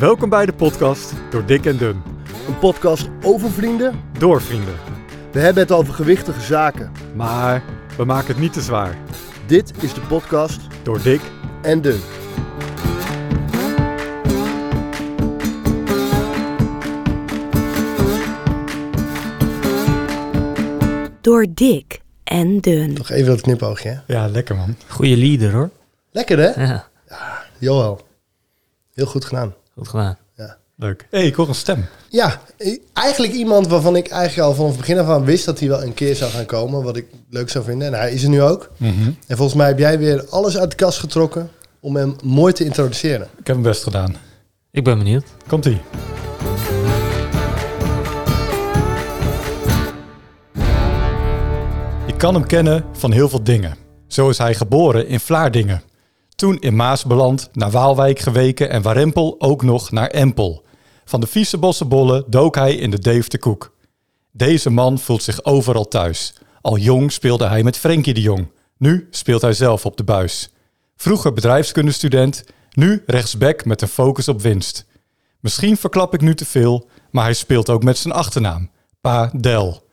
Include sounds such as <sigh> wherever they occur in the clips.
Welkom bij de podcast door Dik en Dun. Een podcast over vrienden. Door vrienden. We hebben het over gewichtige zaken. Maar we maken het niet te zwaar. Dit is de podcast Door Dik en Dun. Door dik en dun. Nog even dat knipoogje, hè? Ja, lekker man. Goeie leader hoor. Lekker, hè? Ja, Joël. Heel goed gedaan. Goed gedaan. Leuk. Hé, hey, ik hoor een stem. Ja, i- eigenlijk iemand waarvan ik eigenlijk al vanaf het begin af aan wist dat hij wel een keer zou gaan komen. Wat ik leuk zou vinden. En hij is er nu ook. En volgens mij heb jij weer alles uit de kast getrokken om hem mooi te introduceren. Ik heb mijn best gedaan. Ik ben benieuwd. Komt-ie. Je kan hem kennen van heel veel dingen. Zo is hij geboren in Vlaardingen. Toen in Maas beland, naar Waalwijk geweken en Warempel ook nog naar Empel. Van de vieze bossenbollen dook hij in de Deventer Koek. Deze man voelt zich overal thuis. Al jong speelde hij met Frenkie de Jong. Nu speelt hij zelf op de buis. Vroeger bedrijfskundestudent, nu rechtsback met een focus op winst. Misschien verklap ik nu te veel, maar hij speelt ook met zijn achternaam. Pa Del.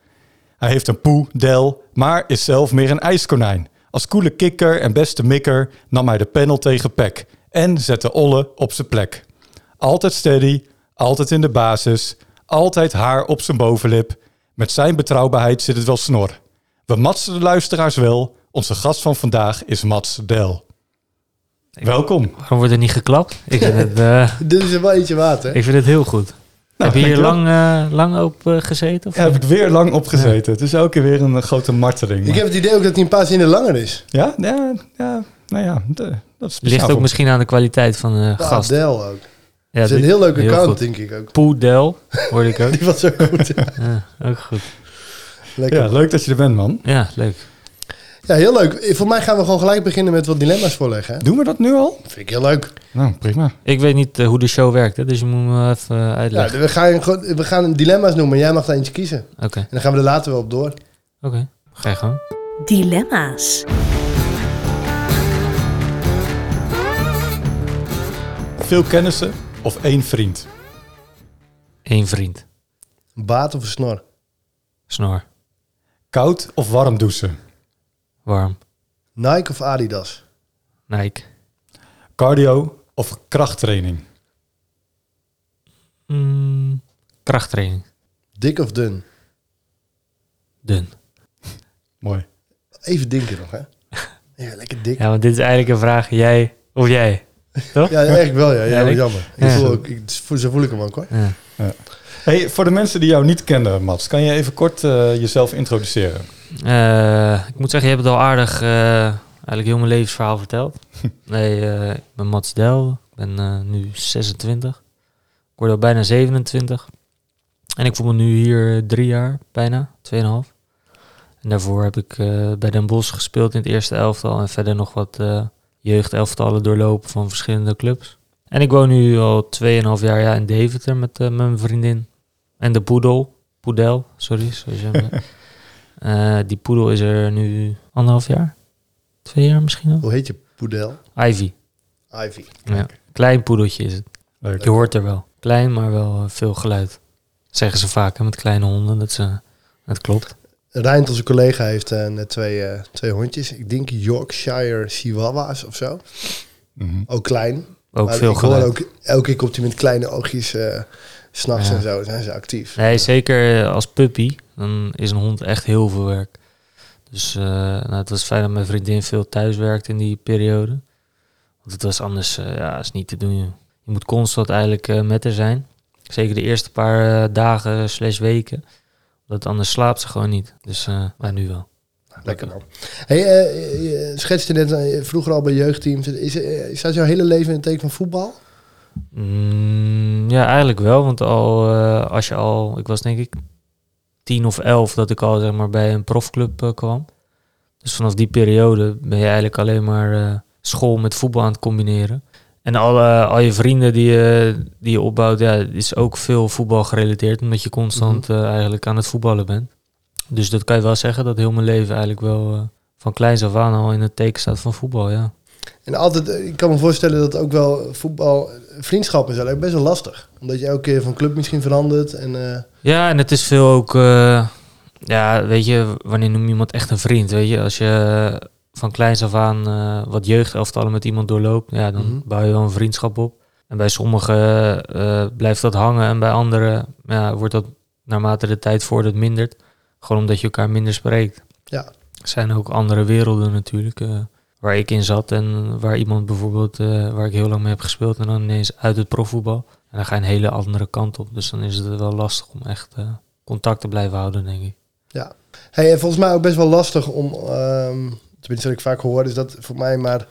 Hij heeft een poe, Del, maar is zelf meer een ijskonijn. Als coole kikker en beste mikker nam hij de panel tegen Peck en zette Olle op zijn plek. Altijd steady, altijd in de basis, altijd haar op zijn bovenlip. Met zijn betrouwbaarheid zit het wel snor. We matsen de luisteraars wel. Onze gast van vandaag is Mats Del. Welkom. Waarom wordt er niet geklapt? Ik vind het, eh, <laughs> Dit is wel eentje water. ik vind het heel goed. Nou, heb je hier lang, eh, lang op eh, gezeten? Of? Ja, heb ik weer lang opgezeten. Het is elke keer weer een eh, grote marteling. Ik heb het idee ook dat hij een paar zinnen langer is. Ja, ja, ja, nou ja, de- dat is Ligt ook voor- misschien aan de kwaliteit van de Pa gast. Del ook. Ja, dat is een heel leuke account, goed. denk ik ook. Poedel, hoorde ik <laughs> ook. Die was ook goed. Ja, ook goed. Lekker. Ja, leuk dat je er bent, man. Ja, leuk. Ja, heel leuk. Voor mij gaan we gewoon gelijk beginnen met wat dilemma's voorleggen. Hè? Doen we dat nu al? Vind ik heel leuk. Nou, prima. Ik weet niet eh, hoe de show werkt, hè, dus je moet me even eh, Ja, uitleggen. we, gaan, gewoon- we gaan dilemma's noemen. Jij mag er eentje kiezen. Oké, En dan gaan we er later wel op door. oké. Ga je gang. Dilemma's. Veel kennissen of één vriend? Eén vriend. Baat of een snor? Snor. Koud of warm douchen? Warm. Nike of Adidas? Nike. Cardio of krachttraining? Mm, krachttraining. Dik of dun? Dun. <laughs> Mooi. Even dinken nog, hè? <laughs> Ja, lekker dik. Ja, Ja, want dit is eigenlijk een vraag, jij of jij. Toch? eigenlijk wel, ja. ja Ja, ik- jammer. Ik Ja. voel ook, ik, zo voel ik hem ook, hoor. Ja. Hey, voor de mensen die jou niet kennen, Mats, kan je even kort eh, jezelf introduceren? Eh, ik moet zeggen, je hebt het al aardig eh, eigenlijk heel mijn levensverhaal verteld. <laughs> Nee, eh, ik ben Mats Del. Ik ben nu 26. Ik word al bijna 27. En ik voel me nu hier drie jaar, bijna, 2,5. En daarvoor heb ik bij Den Bosch gespeeld in het eerste elftal. En verder nog wat eh jeugdelftallen doorlopen van verschillende clubs. En ik woon nu al 2,5 jaar ja, in Deventer met, met mijn vriendin. En de poedel. Poedel, sorry. Zoals je <laughs> eh, die poedel is er nu anderhalf jaar. Twee jaar misschien al. Hoe heet je poedel? Ivy. Ivy. Ja. Klein poedeltje is het. Leuk. Je hoort er wel. Klein, maar wel eh, veel geluid. Zeggen ze vaak hè, met kleine honden. Dat, ze, dat klopt. Rijnt, onze collega, heeft eh, net twee, eh, twee hondjes. Ik denk Yorkshire Chihuahua's of zo. Mhm. Ook klein. Ook Maar veel ik hoor geluid. ook, elke keer komt hij met kleine oogjes. eh, S'nachts Ja. en zo zijn ze actief. Nee, zeker eh, als puppy. Dan is een hond echt heel veel werk. Dus eh, nou, het was fijn dat mijn vriendin veel thuis werkte in die periode. Want het was anders, eh, ja, is niet te doen. joh. Je moet constant eigenlijk met haar zijn. Zeker de eerste paar dagen slash weken. Want anders slaapt ze gewoon niet. Dus, maar nu wel. Lekker man. Hey, je schetste net vroeger al bij jeugdteams. Is, staat jouw hele leven in het teken van voetbal? Mm, ja, eigenlijk wel. Want al, eh, als je al, ik was denk ik tien of elf dat ik al zeg maar, bij een profclub eh, kwam. Dus vanaf die periode ben je eigenlijk alleen maar eh, school met voetbal aan het combineren. En alle, al je vrienden die je, die je opbouwt, ja, is ook veel voetbal gerelateerd. Omdat je constant eh, eigenlijk aan het voetballen bent. Dus dat kan je wel zeggen dat heel mijn leven eigenlijk wel van kleins af aan al in het teken staat van voetbal, ja. En altijd, eh, ik kan me voorstellen dat ook wel voetbal, vriendschap is best wel lastig. Omdat je elke keer van club misschien verandert. En, eh, Ja, en het is veel ook... eh, ja, weet je, wanneer noem je iemand echt een vriend? Weet je, als je van kleins af aan eh, wat jeugdelftallen met iemand doorloopt... Ja, dan Mhm. bouw je wel een vriendschap op. En bij sommigen eh, blijft dat hangen en bij anderen ja, wordt dat naarmate de tijd vordert mindert. Gewoon omdat je elkaar minder spreekt. Ja. Er zijn ook andere werelden natuurlijk eh, waar ik in zat en waar iemand bijvoorbeeld, eh, waar ik heel lang mee heb gespeeld en dan ineens uit het profvoetbal. En dan ga je een hele andere kant op. Dus dan is het wel lastig om echt eh, contact te blijven houden, denk ik. Hey, en volgens mij ook best wel lastig om, ehm, tenminste wat ik vaak hoor, is dat voor mij maar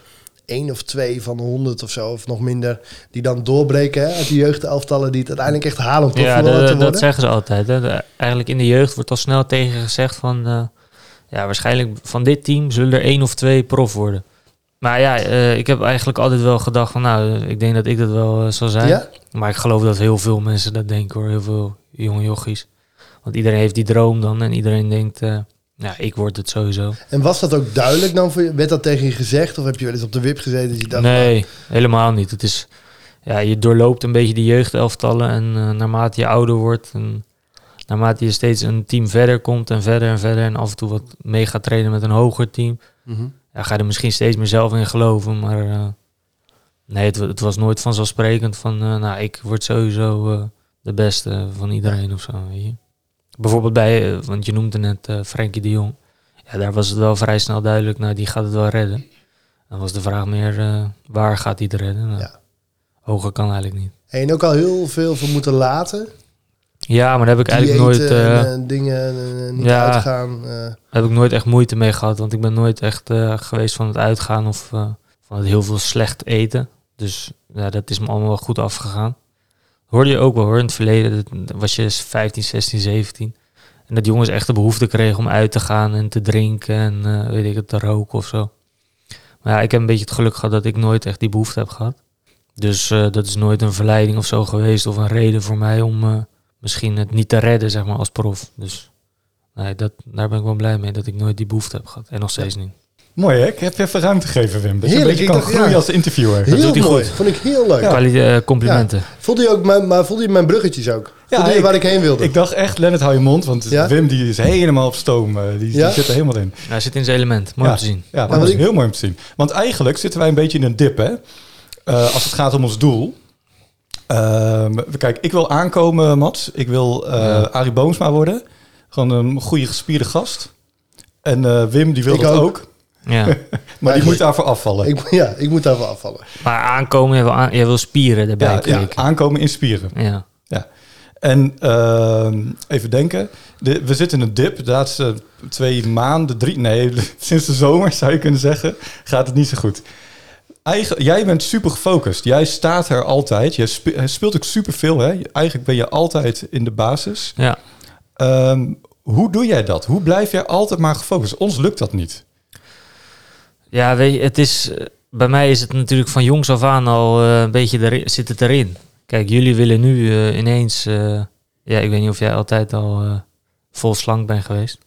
één of twee van de honderd of zo, of nog minder, die dan doorbreken hè, uit de jeugdelftallen die het uiteindelijk echt halen om Ja, profvoetballer de- te dat worden. zeggen ze altijd. Hè. De- eigenlijk in de jeugd wordt al snel tegen gezegd van... eh, ja, waarschijnlijk van dit team zullen er één of twee prof worden. Maar ja, eh, ik heb eigenlijk altijd wel gedacht van... Nou, ik denk dat ik dat wel eh, zal zijn. Ja? Maar ik geloof dat heel veel mensen dat denken hoor. Heel veel jonge jochies. Want iedereen heeft die droom dan. En iedereen denkt... eh, ja, ik word het sowieso. En was dat ook duidelijk dan voor je? Werd dat tegen je gezegd? Of heb je wel eens op de wip gezeten dat je dacht... nee, helemaal niet. Het is, ja, je doorloopt een beetje de jeugdelftallen en naarmate je ouder wordt en naarmate je steeds een team verder komt en verder en verder en af en toe wat mee gaat trainen met een hoger team, mhm. ja, ga je er misschien steeds meer zelf in geloven. Maar eh, nee, het, het was nooit vanzelfsprekend van, eh, nou, ik word sowieso eh, de beste van iedereen of zo. Weet je? Bijvoorbeeld bij, want je noemde net Frenkie de Jong. Ja, daar was het wel vrij snel duidelijk, nou, die gaat het wel redden. Dan was de vraag meer, waar gaat hij het redden? Nou, Ja. Hoger kan eigenlijk niet. En ook al heel veel voor moeten laten. Ja, maar daar heb ik eigenlijk nooit, Diëten eh, en, eh, dingen eh, niet ja. uitgaan. daar heb ik nooit echt moeite mee gehad. Want ik ben nooit echt geweest van het uitgaan of van het heel veel slecht eten. Dus ja, dat is me allemaal wel goed afgegaan. Hoorde je ook wel hoor, in het verleden was je 15, 16, 17. En dat jongens echt de behoefte kregen om uit te gaan en te drinken en weet ik het, te roken of zo. Maar ja, ik heb een beetje het geluk gehad dat ik nooit echt die behoefte heb gehad. Dus dat is nooit een verleiding of zo geweest of een reden voor mij om misschien het niet te redden, zeg maar, als prof. Dus nee, dat, daar ben ik wel blij mee dat ik nooit die behoefte heb gehad. En nog steeds niet. Mooi hè? Ik heb je even ruimte gegeven, Wim. Dat je een Heerlijk, beetje ik kan dacht, groeien ja. als interviewer. Heel doet hij mooi. goed. Vond ik heel leuk. Kwali- eh, complimenten. Voelde je ook mijn, maar voelde je mijn bruggetjes ook? voelde je ik- waar ik heen wilde? Ik dacht echt, Lennart, hou je mond. Want Ja? Wim die is helemaal op stoom. eh, die, Ja? die zit er helemaal in. Hij zit in zijn element. Mooi ja. om te zien. Ja, dat is ik- heel mooi om te zien. Want eigenlijk zitten wij een beetje in een dip, hè? Eh, als het gaat om ons doel. Ehm, kijk, ik wil aankomen, Mats. Ik wil eh Ja. Arie Boomsma worden. Gewoon een goede gespierde gast. En eh, Wim, die wil Ik dat ook. ook. Ja. <laughs> Maar die moet daarvoor afvallen. Ik, ja, ik moet daarvoor afvallen. Maar aankomen, jij wil, aan, jij wil spieren erbij ja, ja, aankomen inspieren. Ja. En ehm, even denken. De, we zitten in een dip. De laatste twee maanden, drie, nee, <laughs> sinds de zomer zou je kunnen zeggen, gaat het niet zo goed. Eigen, jij bent super gefocust. Jij staat er altijd. Je je speelt ook super veel. Hè? Eigenlijk ben je altijd in de basis. ja. Ehm, hoe doe jij dat? Hoe blijf jij altijd maar gefocust? Ons lukt dat niet. Ja, weet je, het is, eh, bij mij is het natuurlijk van jongs af aan al eh, een beetje erin, zit het erin. Kijk, jullie willen nu eh, ineens... eh, ja, ik weet niet of jij altijd al eh, vol slank bent geweest.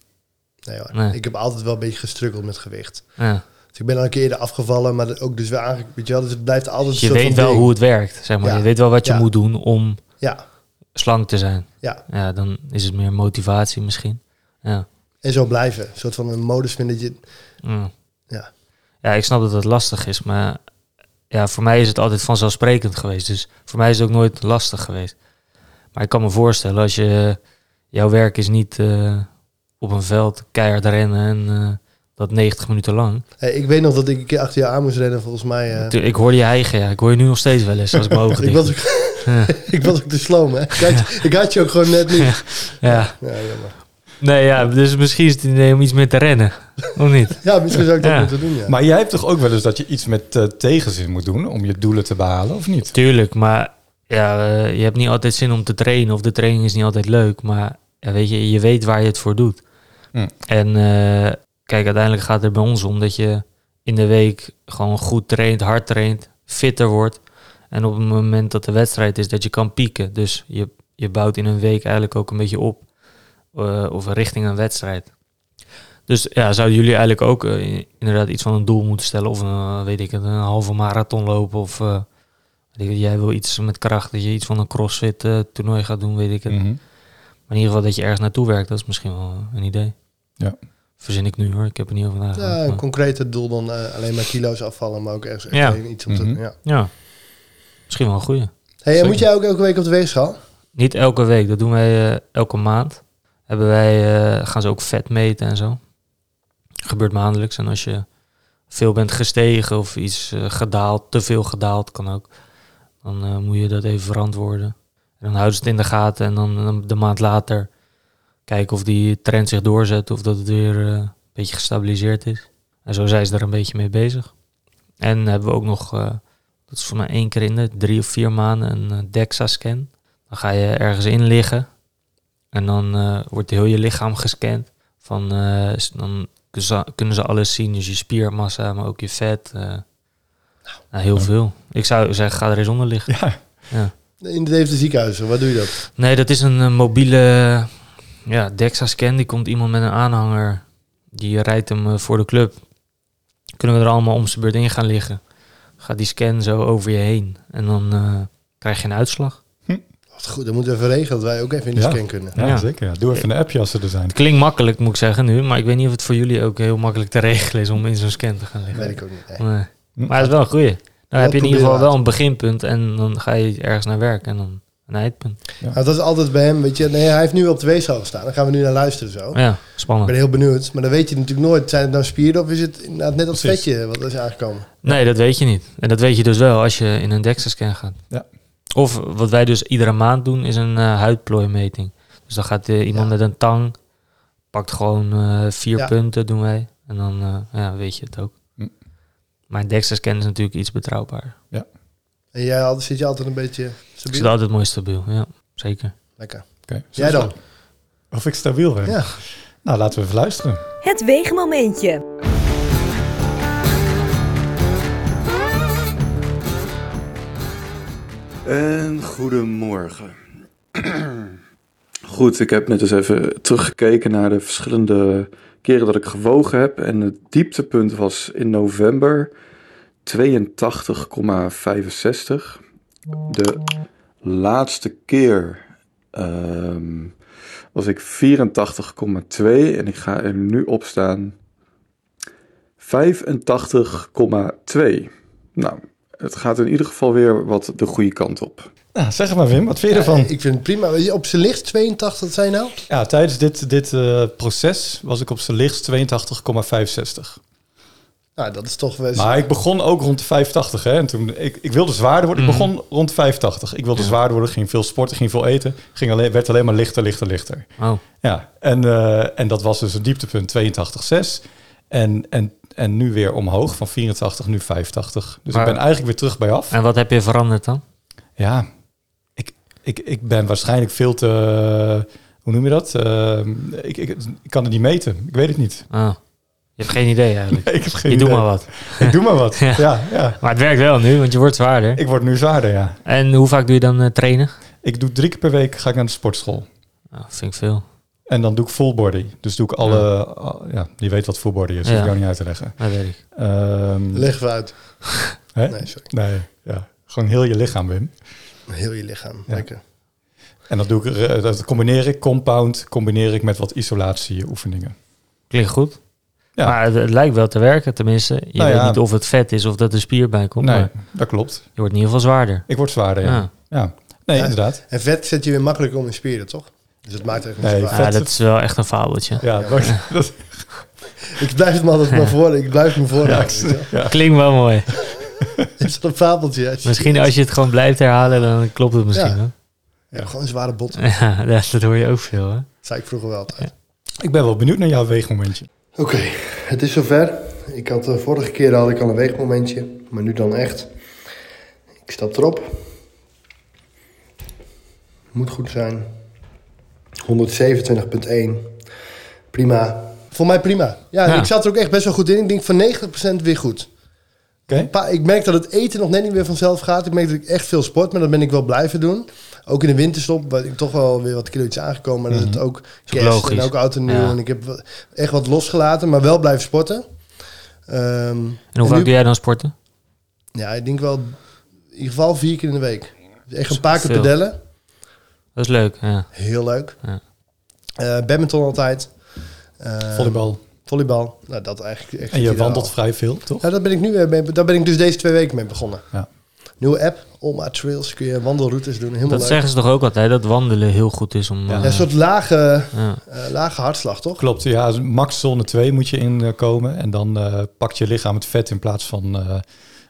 Nee, hoor. Nee. Ik heb altijd wel een beetje gestruggeld met gewicht. Ja. Dus ik ben al een keer eerder afgevallen, maar ook dus weer eigenlijk, weet je wel, dus het blijft altijd Dus je weet wel ding. hoe het werkt, zeg maar. Ja. Je weet wel wat je Ja. moet doen om Ja, slank te zijn. ja. Ja, dan is het meer motivatie misschien. Ja. En zo blijven. Een soort van een modus vinden dat je... Ja. Ja. Ja, ik snap dat het lastig is, maar ja, voor mij is het altijd vanzelfsprekend geweest. Dus voor mij is het ook nooit lastig geweest. Maar ik kan me voorstellen, als je jouw werk is niet eh, op een veld keihard rennen en eh, dat 90 minuten lang. Hey, ik weet nog dat ik een keer achter je aan moest rennen, volgens mij. eh. Tu- Ik hoorde je hijgen, ja. Ik hoor je nu nog steeds wel eens als ik mijn <laughs> ogen ik, was ook, <laughs> ik was ook te sloom, hè. Ik had, ik had je ook gewoon net niet. Ja. Ja. Nee, ja, dus misschien is het idee om iets meer te rennen. Of niet? <laughs> Ja, misschien zou ik dat Ja. moeten doen, ja. Maar jij hebt toch ook wel eens dat je iets met eh, tegenzin moet doen om je doelen te behalen, of niet? Tuurlijk, maar ja, eh, je hebt niet altijd zin om te trainen of de training is niet altijd leuk. Maar ja, weet je, je weet waar je het voor doet. Hm. En eh, kijk, uiteindelijk gaat het er bij ons om dat je in de week gewoon goed traint, hard traint, fitter wordt. En op het moment dat de wedstrijd is, dat je kan pieken. Dus je, je bouwt in een week eigenlijk ook een beetje op. eh, of richting een wedstrijd. Dus ja, zouden jullie eigenlijk ook eh, inderdaad iets van een doel moeten stellen? Of een, eh, weet ik het, een halve marathon lopen? Of weet ik het, jij wil iets met kracht, dat je iets van een crossfit toernooi gaat doen, weet ik het. Mhm. Maar in ieder geval dat je ergens naartoe werkt, dat is misschien wel een idee. Ja. Verzin ik nu hoor, ik heb er niet over Ja, nagedacht. een maar- concreter doel dan eh, alleen maar kilo's afvallen, maar ook ergens echt Ja. iets om te Mhm. ja. ja, misschien wel een goeie. Hey, en moet jij ook elke week op de weegschaal? Niet elke week, dat doen wij eh, elke maand. Hebben wij, eh, gaan ze ook vet meten en zo. Gebeurt maandelijks. En als je veel bent gestegen of iets gedaald, te veel gedaald, kan ook. Dan eh, moet je dat even verantwoorden. En dan houden ze het in de gaten en dan, dan de maand later kijken of die trend zich doorzet of dat het weer eh, een beetje gestabiliseerd is. En zo zijn ze er een beetje mee bezig. En hebben we ook nog, eh, dat is voor mij één keer in de drie of vier maanden, een eh, DEXA-scan. Dan ga je ergens in liggen en dan eh, wordt heel je lichaam gescand. Van, eh, dan kunnen ze, alles zien, dus je spiermassa, maar ook je vet. eh, nou, heel Ja. veel. Ik zou zeggen, ga er eens onder liggen. Ja, Ja. In de Deventer ziekenhuizen, waar doe je dat? Nee, dat is een, mobiele ja, DEXA-scan. Die komt iemand met een aanhanger, die rijdt hem eh, voor de club. Kunnen we er allemaal om zijn beurt in gaan liggen. Gaat die scan zo over je heen en dan eh, krijg je een uitslag. Wat goed, dan moeten we even regelen dat wij ook even in de Ja. scan kunnen. ja, Ja. zeker. Ja. Doe even een appje als ze er zijn. Het klinkt makkelijk, moet ik zeggen nu, maar ik weet niet of het voor jullie ook heel makkelijk te regelen is om in zo'n scan te gaan liggen. Weet ik ook niet. nee. Nee. Hm. Maar het is wel een goeie. Dan heb je in ieder geval wel een beginpunt en dan ga je ergens naar werk en dan een eindpunt. Nou, dat is altijd bij hem, weet je. Nee, hij heeft nu op de weegschaal gestaan. Dan gaan we nu naar luisteren zo. Ja, Ik spannend. ben heel benieuwd. Maar dan weet je natuurlijk nooit, zijn het nou spieren of is het inderdaad net als vetje wat is aangekomen. Nee, dat weet je niet. En dat weet je dus wel als je in een DEXA-scan gaat. Ja. Of wat wij dus iedere maand doen, is een eh, huidplooimeting. Dus dan gaat eh, iemand Ja. met een tang, pakt gewoon eh, vier Ja. punten, doen wij. En dan eh, ja, weet je het ook. Hm. Maar een DEXA-scan is natuurlijk iets betrouwbaarder. En jij altijd, zit je altijd een beetje Het stabiel? is altijd mooi stabiel, ja. Zeker. Lekker. Oké. Jij dan? Of ik stabiel ben? Ja. Nou, laten we even luisteren. Het weegmomentje. En goedemorgen. Goed, ik heb net eens even teruggekeken naar de verschillende keren dat ik gewogen heb. En het dieptepunt was in november 82,65. De laatste keer ehm, was ik 84,2 en ik ga er nu op staan 85,2. Nou, het gaat in ieder geval weer wat de goede kant op. Nou, zeg maar Wim, wat vind je Ja, ervan? ik vind het prima. Op zijn licht 82, wat zei je nou? Ja, tijdens dit, dit eh, proces was ik op zijn lichtst 82,65. Nou, dat is toch wel... Maar ik begon ook rond de 85. Hè? En toen, ik, ik wilde zwaarder worden. Ik Mhm. begon rond de 85. Ik wilde zwaarder worden, ging veel sporten, ging veel eten. Ging alleen, werd alleen maar lichter, lichter, lichter. Oh, Ja, en, eh, en dat was dus een dieptepunt 82,6. En, en, en nu weer omhoog van 84, nu 85. Dus Maar- ik ben eigenlijk weer terug bij af. en wat heb je veranderd dan? Ja, ik, ik, ik ben waarschijnlijk veel te... Hoe noem je dat? Eh, ik, ik, ik kan het niet meten. Ik weet het niet. Oh, je hebt geen idee eigenlijk. <laughs> Ik heb geen Je idee. doet maar wat. <laughs> Ik doe maar wat. <laughs> Ja. ja. Ja, Maar het werkt wel nu, want je wordt zwaarder. Ik word nu zwaarder, ja. En hoe vaak doe je dan eh, trainen? Ik doe drie keer per week ga ik naar de sportschool. Oh, vind ik veel. En dan doe ik full body. Dus doe ik alle... al- Ja, je weet wat full body is. Dat Ja. hoef ik jou niet uit te leggen. Dat weet ik. Ehm, Leg even uit. hè? Nee, sorry. Nee, ja. Gewoon heel je lichaam, Wim. Heel je lichaam. Ja. Lekker. En dat, doe ik, eh, dat combineer ik, compound, combineer ik met wat isolatieoefeningen. Klinkt goed. Ja. Maar het, het lijkt wel te werken, tenminste. Je Nou weet ja. niet of het vet is of dat er spier bij komt. nee, Maar dat klopt. je wordt in ieder geval zwaarder. Ik word zwaarder, ja. Ja. ja. Nee, Ja. inderdaad. En vet zet je weer makkelijker om in spieren, toch? Dus het maakt echt niet Nee, vet-. Ja, dat is wel echt een fabeltje. Ja, dat, <laughs> dat- Ik blijf het me altijd maar voor. Ik blijf me voor. ja, Ja, ja. Klinkt wel mooi. Het <laughs> is een fabeltje. Als <laughs> je- Misschien als je het gewoon blijft herhalen, dan klopt het misschien. Ja. gewoon een zware bot. Ja, dat dat hoor je ook veel. Hè? Dat zei ik vroeger wel altijd. Ik ben wel benieuwd naar jouw weegmomentje. Oké, het is zover. Ik had de vorige keer had ik al een weegmomentje, maar nu dan echt. Ik stap erop. Moet goed zijn. 127,1. Prima. Voor mij prima. Ja, Ja. ik zat er ook echt best wel goed in. Ik denk van 90% weer goed. Oké? Ik merk dat het eten nog net niet meer vanzelf gaat. Ik merk dat ik echt veel sport, maar dat ben ik wel blijven doen. Ook in de winterstop, ben ik toch wel weer wat kilo's aangekomen. Maar dat is het ook kerst en ook oud en nieuw. Ja. En ik heb echt wat losgelaten, maar wel blijven sporten. Ehm, En hoe vaak doe jij dan sporten? Ja, ik denk wel in ieder geval vier keer in de week. Echt een paar keer pedellen. Dat is leuk, ja. Heel leuk. Ja. Eh, badminton altijd. Eh, Volleybal. Volleybal. Nou, dat eigenlijk. echt En je wandelt vrij veel, toch? Ja, daar ben ik nu. Daar ben ik dus deze twee weken mee begonnen. Ja. Nieuwe app, Oma Trails. Kun je wandelroutes doen. Helemaal Dat leuk. zeggen ze toch ook altijd, dat wandelen heel goed is om... Ja. eh, Ja, een soort lage, ja. eh, lage hartslag, toch? Klopt, ja. Max zone 2 moet je inkomen. En dan eh, pakt je lichaam het vet in plaats van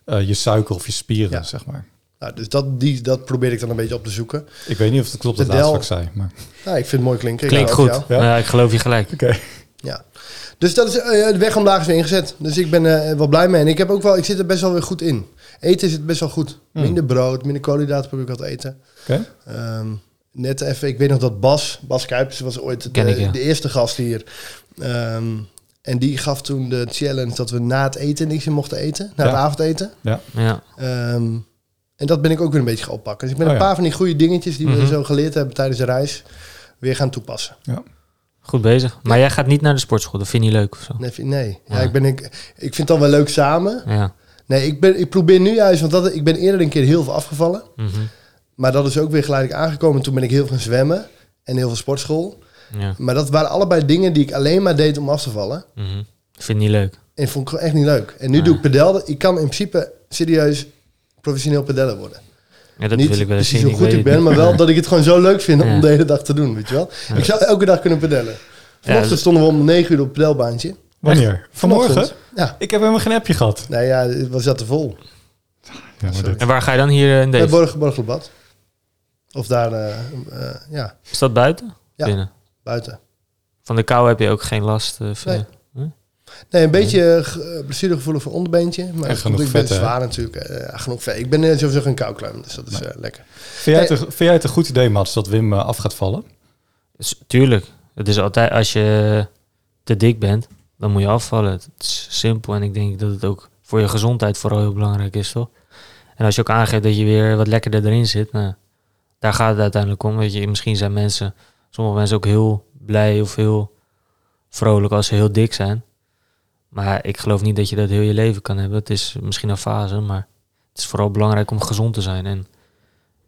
eh, eh, je suiker of je spieren, Ja. zeg maar. Nou, dus dat, die, dat probeer ik dan een beetje op te zoeken. Ik weet niet of het klopt laatste Del- wat ik zei. Maar... Nou, ik vind het mooi klinken. Klinkt goed. Ja? Ja? ik geloof je gelijk. Oké. Ja. Dus dat is, eh, de weg omlaag is weer ingezet. Dus ik ben eh, wel blij mee. En ik, heb ook wel, ik zit er best wel weer goed in. Eten zit best wel goed. Hmm. Minder brood, minder koolhydraten probeer ik wat te eten. Oké. Ehm, net even, ik weet nog dat Bas, Bas Kuipers was ooit de, ik, ja. de eerste gast hier. Ehm, en die gaf toen de challenge dat we na het eten niks meer mochten eten. Na Ja. het avondeten. Ja. Ehm, en dat ben ik ook weer een beetje gaan oppakken. Dus ik ben Oh een ja. paar van die goede dingetjes die we Mhm. zo geleerd hebben tijdens de reis weer gaan toepassen. Goed bezig. Maar jij gaat niet naar de sportschool, dat vind je niet leuk of zo? Nee, nee. Ja, Ja. ik, ben, ik, ik vind het dan wel leuk samen. Ja. Nee, ik, ben, ik probeer nu juist, want dat, ik ben eerder een keer heel veel afgevallen. Mhm. Maar dat is ook weer geleidelijk aangekomen. Toen ben ik heel veel gaan zwemmen en heel veel sportschool. ja. Maar dat waren allebei dingen die ik alleen maar deed om af te vallen. Mhm. Vind je niet leuk? En vond ik gewoon echt niet leuk. En nu doe ik pedellen. Ik kan in principe serieus professioneel pedellen worden. Ja, dat niet wil ik wel eens zien. hoe goed ik het ben, niet. maar wel <laughs> dat ik het gewoon zo leuk vind om de hele dag te doen, weet je wel. Ja. Ik zou elke dag kunnen pedellen. Vanochtend stonden we om 9 uur op het pedelbaantje. Wanneer? Vanmorgen? Ja. Ik heb helemaal geen appje gehad. Nou ja, het was dat te vol. Ja, maar Sorry. dit- En waar ga je dan hier eh, in Bij deze? Borg, Borgelbad. Of daar, eh, eh, ja, Is dat buiten? Ja. Binnen. buiten. Van de kou heb je ook geen last? eh, van- Nee. Nee, een beetje eh, blessuregevoelig voor onderbeentje. Maar En genoeg ik ben vet, hè? zwaar natuurlijk. eh, genoeg vet. Ik ben eh, sowieso geen koukluim, dus dat is eh, lekker. Vind, jij het, een- vind jij het een goed idee, Mats, dat Wim eh, af gaat vallen? Tuurlijk. Het is altijd, als je te dik bent, dan moet je afvallen. Het is simpel en ik denk dat het ook voor je gezondheid vooral heel belangrijk is, toch? En als je ook aangeeft dat je weer wat lekkerder erin zit, nou, daar gaat het uiteindelijk om. Weet je, misschien zijn mensen, sommige mensen ook heel blij of heel vrolijk als ze heel dik zijn. Maar ik geloof niet dat je dat heel je leven kan hebben. Het is misschien een fase, maar het is vooral belangrijk om gezond te zijn. En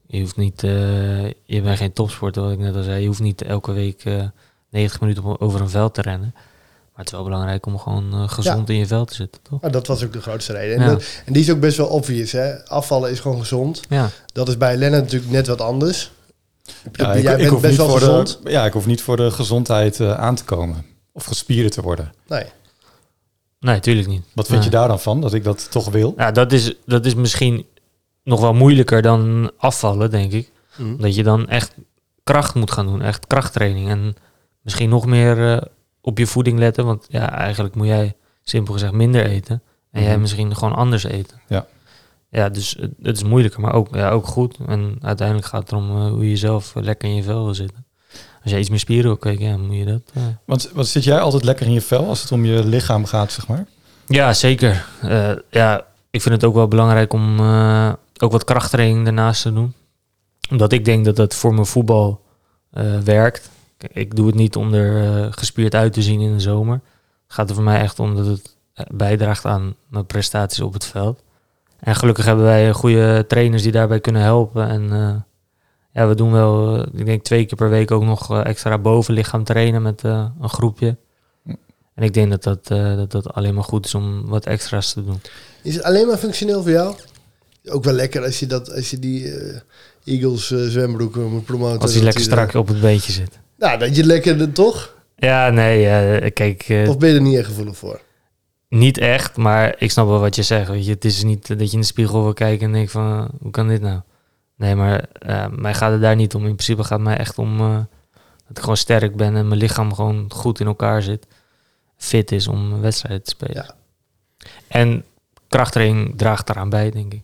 je hoeft niet, eh, je bent geen topsporter, wat ik net al zei. Je hoeft niet elke week eh 90 minuten op- over een veld te rennen. Maar het is wel belangrijk om gewoon eh, gezond in je veld te zitten, toch? Dat was ook de grootste reden. En, Ja. dat- en die is ook best wel obvious. Hè? Afvallen is gewoon gezond. Ja, Dat is bij Lennart natuurlijk net wat anders. Ja, Jij bent hoef best niet wel voor gezond. De, ja, ik hoef niet voor de gezondheid eh, aan te komen. Of gespierd te worden. Nee. nee, tuurlijk niet. Wat vind je daar dan van, dat ik dat toch wil? Ja, dat is, dat is misschien nog wel moeilijker dan afvallen, denk ik. Hm. Dat je dan echt kracht moet gaan doen, echt krachttraining. En misschien nog meer eh, op je voeding letten. Want ja, eigenlijk moet jij simpel gezegd minder eten. En jij Mhm. misschien gewoon anders eten. Ja. Ja, dus het, het is moeilijker, maar ook, ja, ook goed. En uiteindelijk gaat het erom eh, hoe je zelf eh, lekker in je vel wil zitten. Als jij iets meer spieren wil kweken, ja, moet je dat... eh, Want wat zit jij altijd lekker in je vel als het om je lichaam gaat, zeg maar? Ja, zeker. Ja, ik vind het ook wel belangrijk om ook wat krachttraining daarnaast te doen. Omdat ik denk dat dat voor mijn voetbal werkt. Ik doe het niet om er eh, gespierd uit te zien in de zomer. Het gaat er voor mij echt om dat het eh, bijdraagt aan mijn prestaties op het veld. En gelukkig hebben wij goede trainers die daarbij kunnen helpen. En eh, ja, we doen wel, eh, ik denk twee keer per week ook nog eh, extra bovenlichaam trainen met eh, een groepje. En ik denk dat dat, eh, dat dat alleen maar goed is om wat extra's te doen. Is het alleen maar functioneel voor jou? Ook wel lekker als je, dat, als je die eh, Eagles eh, zwembroeken moet promoten. Als hij lekker er- strak op het beentje zit. Nou, dat je lekker er toch? Ja, nee, eh, kijk, eh, Of ben je er niet echt gevoelig voor? niet echt, maar ik snap wel wat je zegt. Weet je. Het is niet dat je in de spiegel wil kijken en denkt van, eh, hoe kan dit nou? Nee, maar mij gaat het daar niet om. In principe gaat het mij echt om dat ik gewoon sterk ben en mijn lichaam gewoon goed in elkaar zit. Fit is om wedstrijden te spelen. Ja. En krachttraining draagt daaraan bij, denk ik.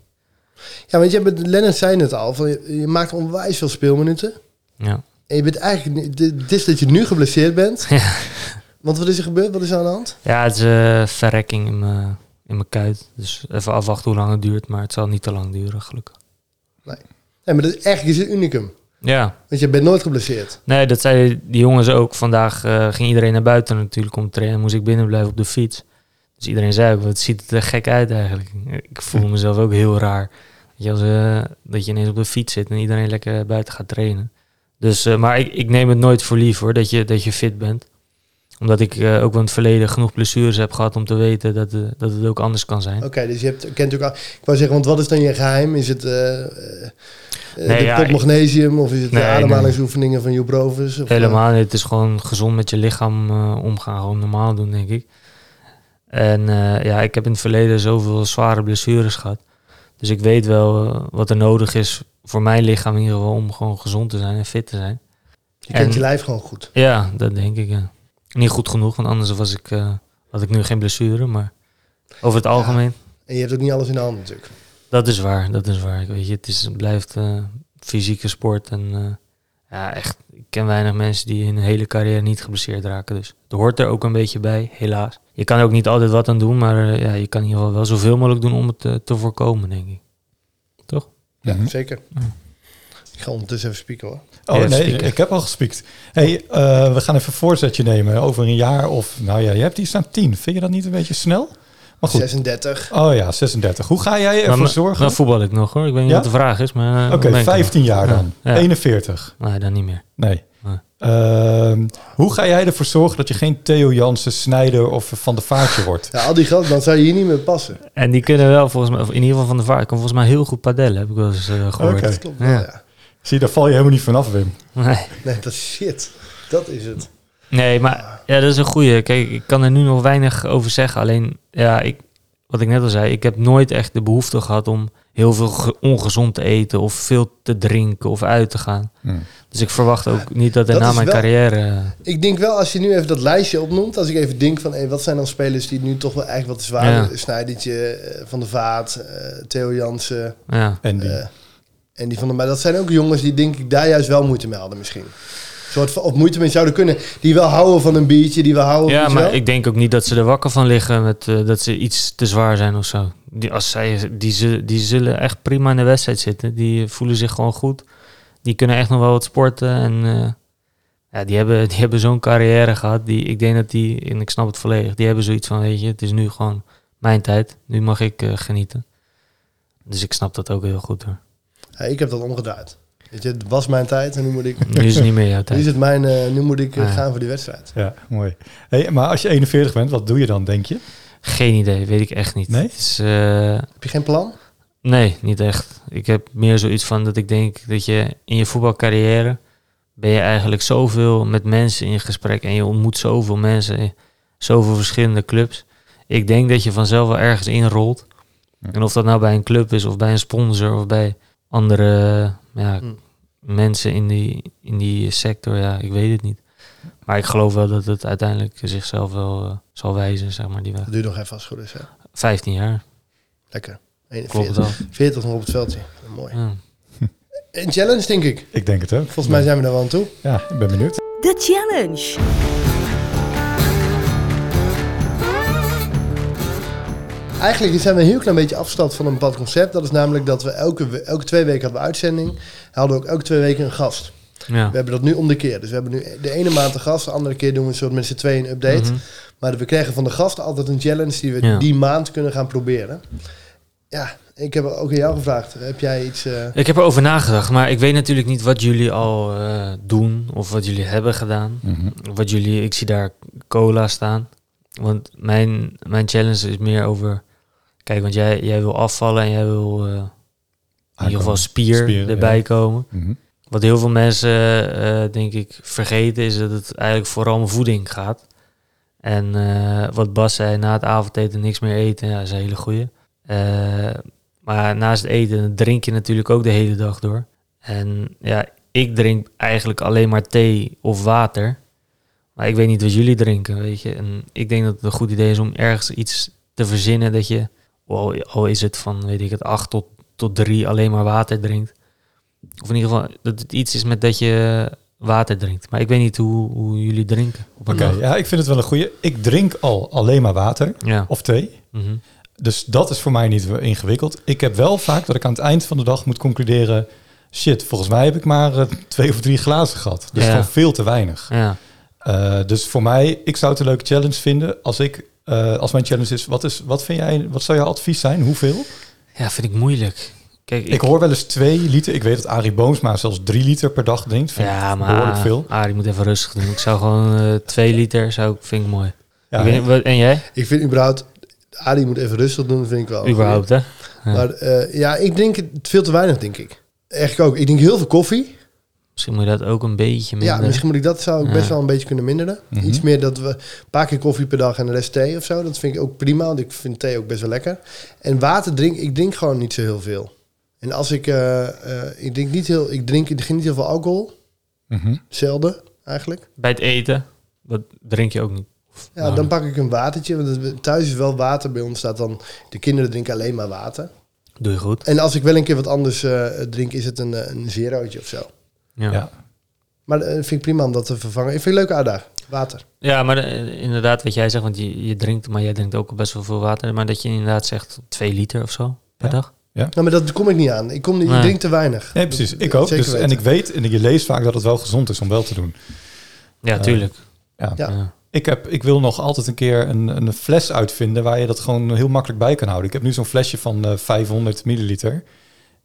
Ja, want je hebt, Lennart zei het al, van, je, je maakt onwijs veel speelminuten. Ja. En je bent eigenlijk, het het is dat je nu geblesseerd bent. <laughs> Ja. Want wat is er gebeurd? Wat is er aan de hand? Ja, het is eh, verrekking in mijn, in mijn kuit. Dus even afwachten hoe lang het duurt. Maar het zal niet te lang duren, gelukkig. Nee, maar dat is, eigenlijk is het unicum. Ja, Want je bent nooit geblesseerd. nee, dat zeiden die jongens ook. Vandaag eh, ging iedereen naar buiten natuurlijk om te trainen. Moest ik binnen blijven op de fiets. Dus iedereen zei ook, wat ziet het er gek uit eigenlijk. Ik voel mezelf ook heel raar. Weet je, als, eh, dat je ineens op de fiets zit en iedereen lekker buiten gaat trainen. Dus, eh, maar ik, ik neem het nooit voor lief hoor, dat je, dat je fit bent. Omdat ik eh, ook in het verleden genoeg blessures heb gehad om te weten dat, eh, dat het ook anders kan zijn. Oké, dus je hebt, kent ook al... Ik wou zeggen, want wat is dan je geheim? Is het Nee, de ja, ik- magnesium of is het Nee, de ademhalingsoefeningen van Joep Rovers? Of, eh, Helemaal niet. Het is gewoon gezond met je lichaam omgaan. Gewoon normaal doen, denk ik. En ja, ik heb in het verleden zoveel zware blessures gehad. Dus ik weet wel eh, wat er nodig is voor mijn lichaam in ieder geval om gewoon gezond te zijn en fit te zijn. je kent en- je lijf gewoon goed. Ja, dat denk ik. Ja. Niet goed genoeg, want anders was ik, eh, had ik nu geen blessure. Maar over het algemeen, En je hebt ook niet alles in de hand natuurlijk. dat is waar. Dat is waar. Weet je, het, is, het blijft eh, fysieke sport. En ja, echt, ik ken weinig mensen die in hun hele carrière niet geblesseerd raken. Dus er hoort er ook een beetje bij, helaas. Je kan er ook niet altijd wat aan doen, maar eh, ja, je kan in ieder geval wel zoveel mogelijk doen om het eh, te voorkomen, denk ik. Toch? Ja, zeker. Ik ga ondertussen even spieken hoor. Oh Ja, nee, spieken. ik heb al gespiekt. hey, eh, we gaan even een voorzetje nemen over een jaar of... Nou ja, je hebt die staan 10. Vind je dat niet een beetje snel? Maar goed. 36. Oh ja, 36. Hoe ga jij ervoor Maar- zorgen? Dan voetbal ik nog hoor. Ik weet niet Ja? wat de vraag is, maar... Oké, dan ben ik er 15 nog. jaar dan. Ja. Ja. 41. Nee, dan niet meer. Nee. Ehm, hoe ga jij ervoor zorgen dat je geen Theo Jansen, Snijder of Van de Vaartje wordt? <laughs> Ja, al die gasten, dan zou je hier niet meer passen. En die kunnen wel volgens mij, of in ieder geval van de vaart, kan volgens mij heel goed padellen, heb ik wel eens eh, gehoord. Oké. Dat klopt wel, Ja. ja. Zie, daar val je helemaal niet vanaf, Wim. Nee. Nee, dat is shit. Dat is het. nee, maar ja, dat is een goeie. Kijk, ik kan er nu nog weinig over zeggen. Alleen, ja, ik, wat ik net al zei, ik heb nooit echt de behoefte gehad om heel veel ge- ongezond te eten of veel te drinken of uit te gaan. Hmm. Dus ik verwacht ook niet dat er dat na mijn wel- carrière... eh, Ik denk wel, als je nu even dat lijstje opnoemt, als ik even denk van, hey, wat zijn dan spelers die nu toch wel eigenlijk wat te zwaar Ja. Snijdertje, eh, Van der Vaart, eh, Theo Jansen ja. En die. en die van der Maar dat zijn ook jongens die denk ik daar juist wel moeite mee hadden misschien. Soort van, of moeite mee zouden kunnen, die wel houden van een biertje, die wel houden Ja, maar wel? ik denk ook niet dat ze er wakker van liggen met eh, dat ze iets te zwaar zijn of zo. Die, als zij, die, zullen, die zullen echt prima in de wedstrijd zitten. Die voelen zich gewoon goed. Die kunnen echt nog wel wat sporten. En eh, ja, die hebben, die hebben zo'n carrière gehad. Die, ik denk dat die, en ik snap het volledig, die hebben zoiets van, weet je, het is nu gewoon mijn tijd. Nu mag ik eh, genieten. Dus ik snap dat ook heel goed hoor. Ja, ik heb dat omgedraaid. Weet je, het was mijn tijd en nu moet ik... Nu is het niet meer jouw <laughs> Nu is tijd. het mijn, eh, nu moet ik eh, Ah, gaan voor die wedstrijd. Ja, mooi. Hey, maar als je 41 bent, wat doe je dan, denk je? Geen idee, weet ik echt niet. Nee? Eh, Heb je geen plan? Nee, niet echt. Ik heb meer zoiets van dat ik denk dat je in je voetbalcarrière ben je eigenlijk zoveel met mensen in gesprek en je ontmoet zoveel mensen in zoveel verschillende clubs. Ik denk dat je vanzelf wel ergens inrolt. Ja. En of dat nou bij een club is of bij een sponsor of bij andere ja, Hm. Mensen in die, in die sector, ja, ik weet het niet. Maar ik geloof wel dat het uiteindelijk zichzelf wel eh, zal wijzen, zeg maar, die weg. Dat duurt nog even als het goed is. Hè? 15 jaar, Lekker. klopt 41. wel. 40 nog op het veldje. Mooi. Ja. <laughs> Een challenge, denk ik. Ik denk het ook. Volgens mij zijn we daar wel aan toe. Ja, ik ben benieuwd. De challenge. Eigenlijk zijn we een heel klein beetje afgestapt van een bepaald concept. Dat is namelijk dat we elke, we- elke twee weken hadden we uitzending. Hadden we ook elke twee weken een gast. Ja. We hebben dat nu om de keer. Dus we hebben nu de ene maand een gast. De andere keer doen we een soort met z'n tweeën een update. Mhm. Maar we krijgen van de gast altijd een challenge die we Ja. die maand kunnen gaan proberen. Ja, ik heb ook aan jou gevraagd. Heb jij iets... eh, Ik heb erover nagedacht, maar ik weet natuurlijk niet wat jullie al eh, doen of wat jullie hebben gedaan. Mhm. Wat jullie, ik zie daar cola staan. Want mijn, mijn challenge is meer over. Kijk, want jij, jij wil afvallen en jij wil eh, in ieder geval spier, Spier, erbij ja. komen. Mhm. Wat heel veel mensen, eh, denk ik, vergeten is dat het eigenlijk vooral om voeding gaat. En eh, wat Bas zei, na het avondeten niks meer eten, ja, dat is een hele goeie. Eh, maar naast het eten drink je natuurlijk ook de hele dag door. En ja, ik drink eigenlijk alleen maar thee of water. Maar ik weet niet wat jullie drinken, weet je. En ik denk dat het een goed idee is om ergens iets te verzinnen dat je, al, al is het van, weet ik het, 8 tot, tot 3 alleen maar water drinkt. Of in ieder geval dat het iets is met dat je water drinkt. Maar ik weet niet hoe, hoe jullie drinken. Oké, ja, ik vind het wel een goeie. Ik drink al alleen maar water Ja. of thee. Mhm. Dus dat is voor mij niet ingewikkeld. Ik heb wel vaak dat ik aan het eind van de dag moet concluderen... shit, volgens mij heb ik maar eh, twee of drie glazen gehad. Dus Ja. gewoon veel te weinig. Ja. Eh, dus voor mij, ik zou het een leuke challenge vinden. Als ik, eh, als mijn challenge is, wat is, wat vind jij, wat zou jouw advies zijn? Hoeveel? Ja, vind ik moeilijk. Kijk, Ik, hoor wel eens twee liter. Ik weet dat Arie Boomsma zelfs drie liter per dag drinkt. Vind ja, ik maar behoorlijk veel. Arie moet even rustig doen. Ik zou gewoon eh, twee liter, zou ik, vind ik mooi. Ja, ik weet, niet, wat- en jij? Ik vind überhaupt... Adi moet even rustig doen, vind ik wel. Überhaupt, hè? Ja. Maar eh, ja, ik drink het veel te weinig, denk ik. Echt ook. Ik drink heel veel koffie. Misschien moet je dat ook een beetje minder. Ja, misschien moet ik dat zou ik Ja. best wel een beetje kunnen minderen. Mhm. Iets meer dat we een paar keer koffie per dag en de rest thee of zo. Dat vind ik ook prima, want ik vind thee ook best wel lekker. En water drink, ik drink gewoon niet zo heel veel. En als ik, eh, eh, ik drink niet heel, ik drink, ik drink niet heel veel alcohol. Mhm. Zelden, eigenlijk. Bij het eten, dat drink je ook niet. Ja, Nou, dan pak ik een watertje. Want thuis is wel water. Bij ons staat dan, de kinderen drinken alleen maar water. Doe je goed. En als ik wel een keer wat anders eh, drink, is het een, een zerootje of zo. Ja, Ja. ja. Maar eh, vind ik prima om dat te vervangen. Ik vind het een leuke uitdaging. Water. maar eh, inderdaad, wat jij zegt, want je, je drinkt, maar jij drinkt ook best wel veel water. Maar dat je inderdaad zegt twee liter of zo per Ja. dag. Nou, maar dat kom ik niet aan. Ik, kom niet, Nee. ik drink te weinig. Nee, precies. Ik ook. Zeker Dus, en ik weet en je leest vaak dat het wel gezond is om wel te doen. Ja, Eh, tuurlijk. Ja. Ja. Ja. Ik, heb, ik wil nog altijd een keer een, een fles uitvinden waar je dat gewoon heel makkelijk bij kan houden. Ik heb nu zo'n flesje van eh 500 milliliter.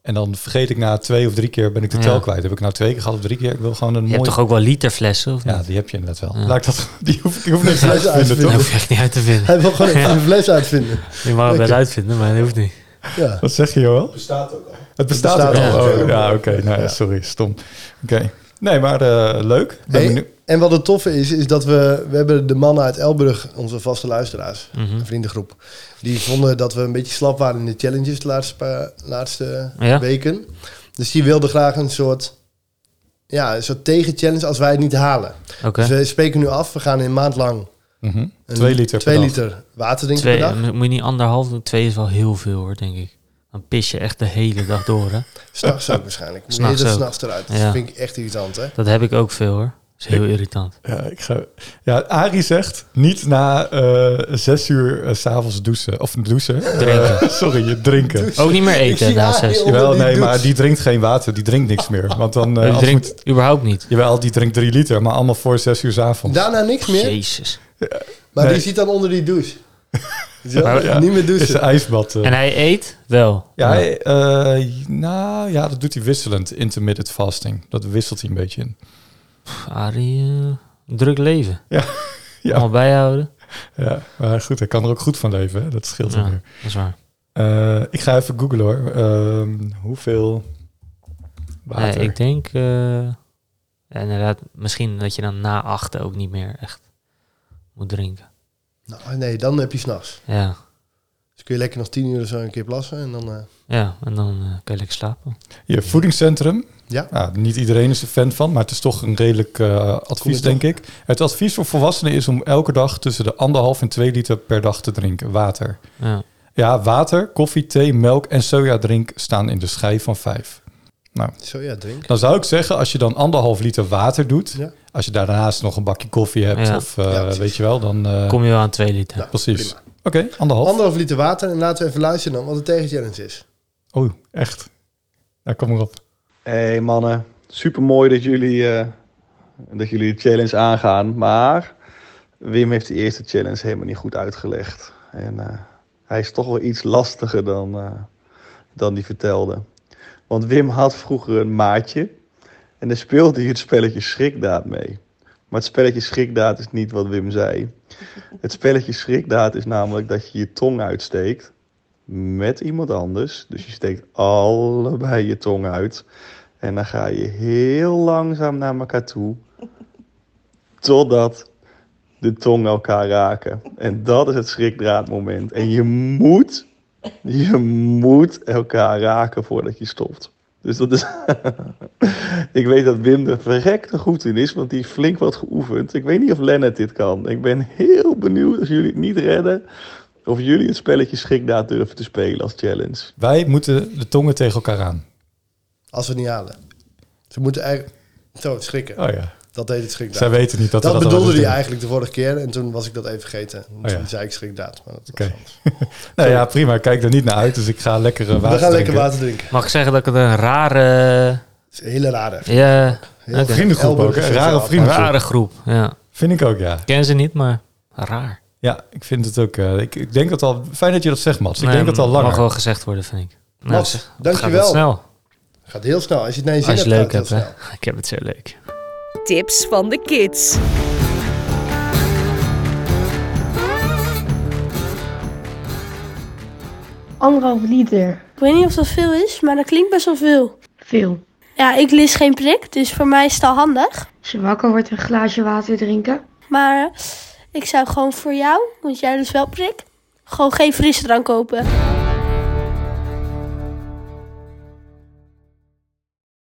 En dan vergeet ik na twee of drie keer ben ik de Ja. tel kwijt. Heb ik nou twee keer gehad of drie keer? Ik wil gewoon een Je hebt mooi... toch ook wel literflessen, of Ja, die heb je inderdaad wel. Ja. Laat ik dat, <laughs> die hoef, ik hoef niks uit te <laughs> vinden, toch? hoef je echt niet uit te vinden. Hij wil gewoon <laughs> een fles uitvinden. Je mag het wel Oké. uitvinden, maar dat hoeft niet. Ja. Wat zeg je, Joel? bestaat ook al. Het bestaat, bestaat ook al. al. Oh, ja, oké. Nou, sorry, stom. Oké. Nee, maar eh, leuk. Ik Ben Hey. En wat het toffe is, is dat we... We hebben de mannen uit Elburg, onze vaste luisteraars, Mhm. een vriendengroep. Die vonden dat we een beetje slap waren in de challenges de laatste, paar, laatste Ja? weken. Dus die wilden graag een soort... Ja, een soort tegen-challenge als wij het niet halen. Oké. Dus we spreken nu af, we gaan een maand lang... Mhm. een- Twee liter per Twee dag. liter water drinken Twee, per dag. moet je niet anderhalf doen? Twee is wel heel veel hoor, denk ik. Dan pis je echt de hele dag door, hè? S'nachts ook waarschijnlijk. Moet je s'nachts eruit. Dat Ja. vind ik echt irritant, hè? Dat heb ik ook veel hoor. Dat is heel irritant. Ja, ik ga... ja, Arie zegt niet na eh, zes uur s s'avonds douchen. Of douchen. Drinken. Eh, sorry, je drinken. Ook niet meer eten na zes. Jawel, die nee, maar die drinkt geen water. Die drinkt niks meer. Want dan... eh, als drinkt moet- überhaupt niet. jawel, die drinkt drie liter. Maar allemaal voor zes uur 's avonds. Daarna niks meer. Jezus. Maar Nee. die zit dan onder die douche. <laughs> Wel? Maar ja, Niet meer is een douchen. ijsbad. eh. En hij eet wel. Ja, hij, eh, nou ja, dat doet hij wisselend. Intermittent fasting. Dat wisselt hij een beetje in. Pff, Arie, eh, druk leven. <laughs> Ja. Allemaal bijhouden. Ja, maar goed, hij kan er ook goed van leven. Hè? Dat scheelt Ja, weer. dat is waar. Eh, ik ga even googlen hoor. Ehm, hoeveel water? Nee, ik denk eh, ja, inderdaad, misschien dat je dan na achten ook niet meer echt moet drinken. Nou, nee, dan heb je s'nachts. Ja, Dus kun je lekker nog tien uur zo een keer plassen. En dan, eh, ja en dan eh, kan je lekker slapen. Je voedingscentrum. Ja. Nou, niet iedereen is er fan van, maar het is toch een redelijk eh, advies, denk ik. Het advies voor volwassenen is om elke dag tussen de anderhalf en twee liter per dag te drinken. Water. Ja, Ja, water, koffie, thee, melk en sojadrink staan in de schijf van vijf. Nou, Zo ja, drink. dan zou ik zeggen, als je dan anderhalf liter water doet, Ja. als je daarnaast nog een bakje koffie hebt, Ja. of eh, weet je wel, dan... eh, kom je wel aan twee liter. Nou, precies. Oké, anderhalf. Anderhalf liter water. En laten we even luisteren dan wat de tegenchallenge is. Oh, echt? Ja, kom maar op. Hey mannen, super mooi dat jullie, eh, dat jullie de challenge aangaan. Maar Wim heeft de eerste challenge helemaal niet goed uitgelegd. En eh, hij is toch wel iets lastiger dan, eh, dan die vertelde. Want Wim had vroeger een maatje. En daar speelde hij het spelletje Schrikdaad mee. Maar het spelletje Schrikdaad is niet wat Wim zei. Het spelletje Schrikdaad is namelijk dat je je tong uitsteekt met iemand anders. Dus je steekt allebei je tong uit. En dan ga je heel langzaam naar elkaar toe. Totdat de tongen elkaar raken. En dat is het schrikdraadmoment. En je moet, je moet elkaar raken voordat je stopt. Dus dat is. <laughs> ik weet dat Wim er verrekte goed in is, want die flink wat geoefend. Ik weet niet of Lennart dit kan. Ik ben heel benieuwd als jullie het niet redden. Of jullie het spelletje schrikdaad durven te spelen als challenge. Wij moeten de tongen tegen elkaar aan. Als we het niet halen. Ze moeten eigenlijk... Zo, schrikken. Oh ja. Dat heet het schrikdaad. Zij weten niet dat, dat dat bedoelde hij eigenlijk de vorige keer. En toen was ik dat even vergeten. Toen Oh ja. zei ik schrikdaad. Maar dat anders. <laughs> Nou ja, prima. Ik kijk er niet naar uit, dus ik ga lekker eh, water We gaan lekker drinken. water drinken. Mag ik zeggen dat ik het een rare is een hele rare. Ja, Heel Oké. Vriendengroep ook, hè? Rare sociaal. een vrienden. rare groep. Ja. Vind ik ook, ja. Ik ken ze niet, maar raar. Ja, ik vind het ook... eh, ik, ik denk dat al... Fijn dat je dat zegt, Mats. Ik Nee, denk dat al langer. Mag wel gezegd worden, vind ik. Nou, Mats, het dankjewel. Gaat het snel. Gaat heel snel. Als je het naar je zin Als je hebt, leuk gaat het hebt, hè. Ik heb het zo leuk. Tips van de kids. Anderhalf liter. Ik weet niet of dat veel is, maar dat klinkt best wel veel. Veel. Ja, ik lis geen prik, dus voor mij is het al handig. Als je wakker wordt, een glaasje water drinken. Maar ik zou gewoon voor jou, want jij dus wel prik, gewoon geen frisdrank kopen.